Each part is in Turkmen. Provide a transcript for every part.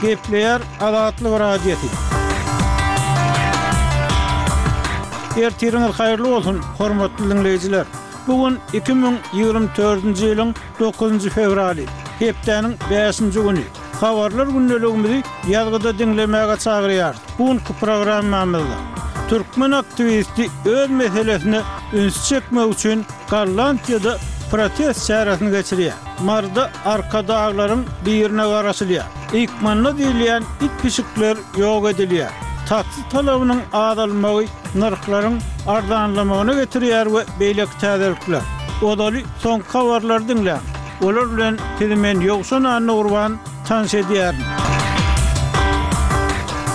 Gepleýär Azatlyk Radiosy. Ertiriňiz haýyrly bolsun, hormatly diňleýjiler! Bu gün iki müň ýigrimi dördünji ýylyň dokuzynjy fewraly, hepdäniň bäşinji güni. Habarlar gündeligimizi ýazgyda diňlemäge çagyrýarys. Bu günki programmamyzda türkmen aktiwisti öz meselesine üns çekmek üçin Gollandiýada protest çäresini geçirýär. Marda Arkadaglaryň birine garaşylýar. Ykmanda diýilýän it-pişikler ýok edilýär. Taksi talabynyň azalmagy nyrhlaryň arzanlamagyna getirýär we beýleki täzelikler. Ozaly soňky habarlary diňläň. Olar bilen sizi men Ýowşan Annagurban tanyş edýärin.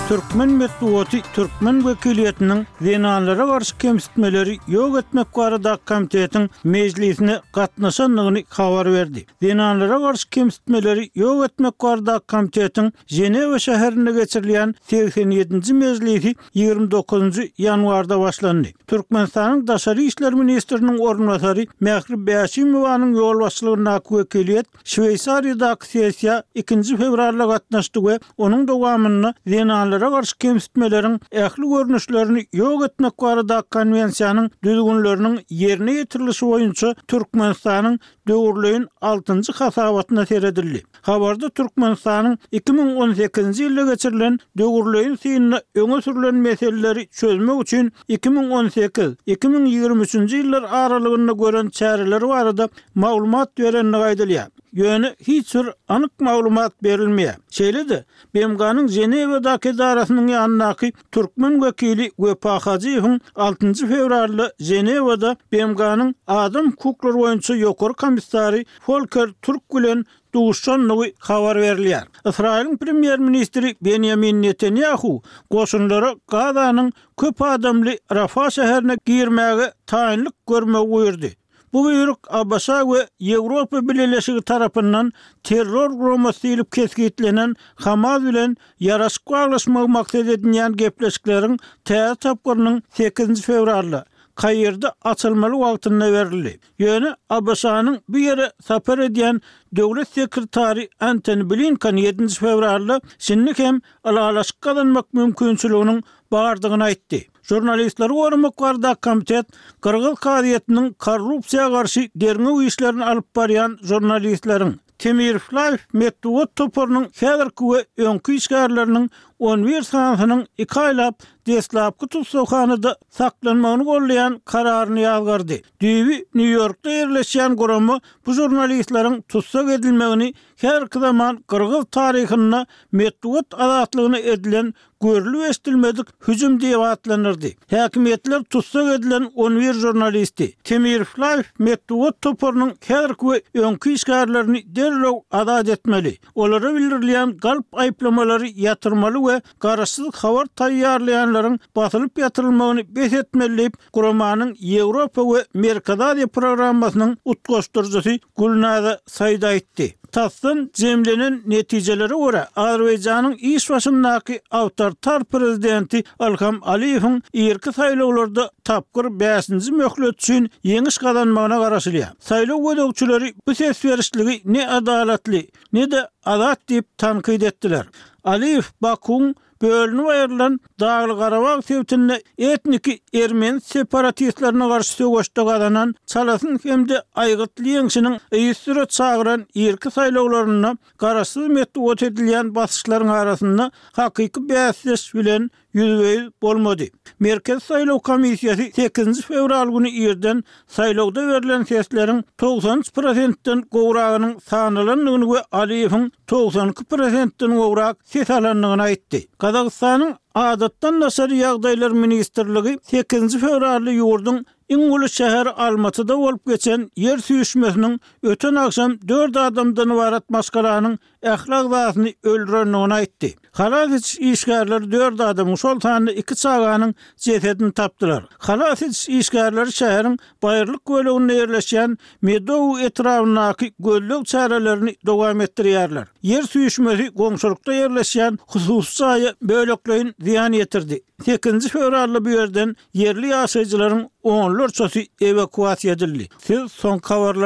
Türkmen metbugaty türkmen wekiliýetiniň Zenanlara garşy kemsitmeleri ýok etmek baradaky komitetiň mejlisine gatnaşandygyny habar berdi. Zenanlara garşy kemsitmeleri ýok etmek baradaky komitetiň Ženewa şäherinde geçirilýän segsen ýedinji mejlisi ýigrimi dokuzynjy ýanwarda başlandy. Türkmenistanyň daşary işler ministriniň orunbasary Mähri Bäşimowanyň ýolbaşçylygyndaky wekiliýet Şweýsariýadaky sessiýa ikinji fewralda gatnaşdy we onuň dowamynda zenanlara garşy kemsitmeleriň ähli görnüşlerini ýok etmek baradaky konwensiýanyň düzgünleriniň ýerine ýetirilişi boýunça Türkmenistanyň döwürleýin altynjy hasabatyna seredildi. Habarda Türkmenistanyň iki müň on sekizinji ýylda geçirilen döwürleýin synynda öňe sürlen meseleleri çözmek üçin iki müň on sekiz, iki müň ýigrimi üçünji ýyllar aralygynda gören çäreleri barada maglumat berendigi aýdylýar. Ýöne hiç bir anyk maglumat berilmeýär. Şeýle-de, BMG-niň Ženewadaky edarasynyň ýanyndaky Türkmen wekili Wepa Hajyýewiň altynjy fewralda Ženewada BMG-niň Adam hukuklary boýunça ýokary komissary Folker Türk bilen duşandygy habar berilýär. Ysraýylyň premýer-ministri Benýamin Netanýahu goşunlara Gazanyň köp adamly Rafa şäherine girmäge taýynlyk görmegi buýurdy. Bu buýruk ABŞ we Ýewropa Bileleşigi tarapyndan terror guramasy diýlip kesgitlenen Hamas bilen ýaraşyk baglaşmagy maksat edinýän gepleşikleriň täze tapgyrynyň sekizinji fewralda Kairde açylmaly wagtynda berildi. Ýöne ABŞ-nyň bu ýere sapar edýän Döwlet sekretary Antoni Blinken ýedinji fewralda şindi hem ylalaşyk gazanmak mümkinçiliginiň bardygyny aýtdy. Žurnalistleri goramak barada komitet gyrgyz kazyýetiniň korrupsiýa garşy derňew işlerini alyp barýan žurnalistleriň, Temirov Life metbugat toparynyň häzirki we öňki işgärleriniň on bir sanysynyň iki aýlap deslapky tussaghanada saklanmagyny golleýan kararyny ýazgardy. Düýbi Nýu-Ýorkda ýerleşýän gurama bu žurnalistleriň tussag edilmegini häzirki zaman gyrgyz taryhynda metbugat azatlygyna edilen görlüp-eşidilmedik hüjüm diýip atlandyrdy. Häkimiýetler tussag edilen on bir žurnalisti, Temirov Life metbugat toparynyň häzirki we öňki işgärlerini derrew azat etmeli, olara bildirilýän galp aýyplamalary ýatyrmaly we garaşsyz habar taýýarlaýanlaryň basylyp ýatyrylmagyny bes etmeli diýip, guramanyň Ýewropa we Merkezi Aziýa programmasynyň utgaşdyryjysy Gulnaza Saýid aýtdy. TASS-dan jemlenen netijelere görä, Azerbaýjanyň iş başyndaky awtoritar prezidenti Ilham Aliýewiň irki saýlawlarda tapgyr bäşinji möhlet üçin ýeňiş gazanmagyna garaşylýar. Saýlaw gözegçileri bu ses berişligi ne adalatly, ne-de azat diýip tankyt etdiler. Aliýew Bakuwyň Bölünip aýrylan Daglygarabag sebitinde etniki ermeni separatistlerine garşy söweşde gazanan çalasyn hem-de aýgytly ýeňşiniň yzysüre çagyran irki saýlawlarynda garaşsyz metbugat edilýän basyşlaryň arasynda hakyky bäsdeş bilen ýüzbe-ýüz bolmady. Merkezi saýlaw komissiýasy sekizinji fewral güni irden Saýlawda berlen sesleriň togsan üç prosentden gowragynyň sanalandygyny we Aliýewiň togsan iki prosentden gowrak ses alandygyny aýtdy. Gazagystanyň Adatdan daşary ýagdaýlar ministrligi sekizinji fewralda ýurduň iň uly şäheri Almatyda bolup geçen ýer süýşmesiniň öten agşam dört adamdan ybarat maşgalanyň ähli agzasyny öldürendigini aýtdy. Halas ediş işgärleri dört adamyň, şol sanda iki çaganyň jesedini tapdylar. Halas ediş işgärleri şäheriň baýyrlyk böleginde ýerleşýän Medowy etrabyndaky gözleg çärelerini dowam etdirýärler. Ýer süýşmesi goňşulykda ýerleşýän hususy jaýa bölekleýin zyýan ýetirdi. Sekizinji fewralda bu ýerden ýerli ýaşaýjylaryň onlarçasy ewakuasiýa edildi. Siz soňky habarlary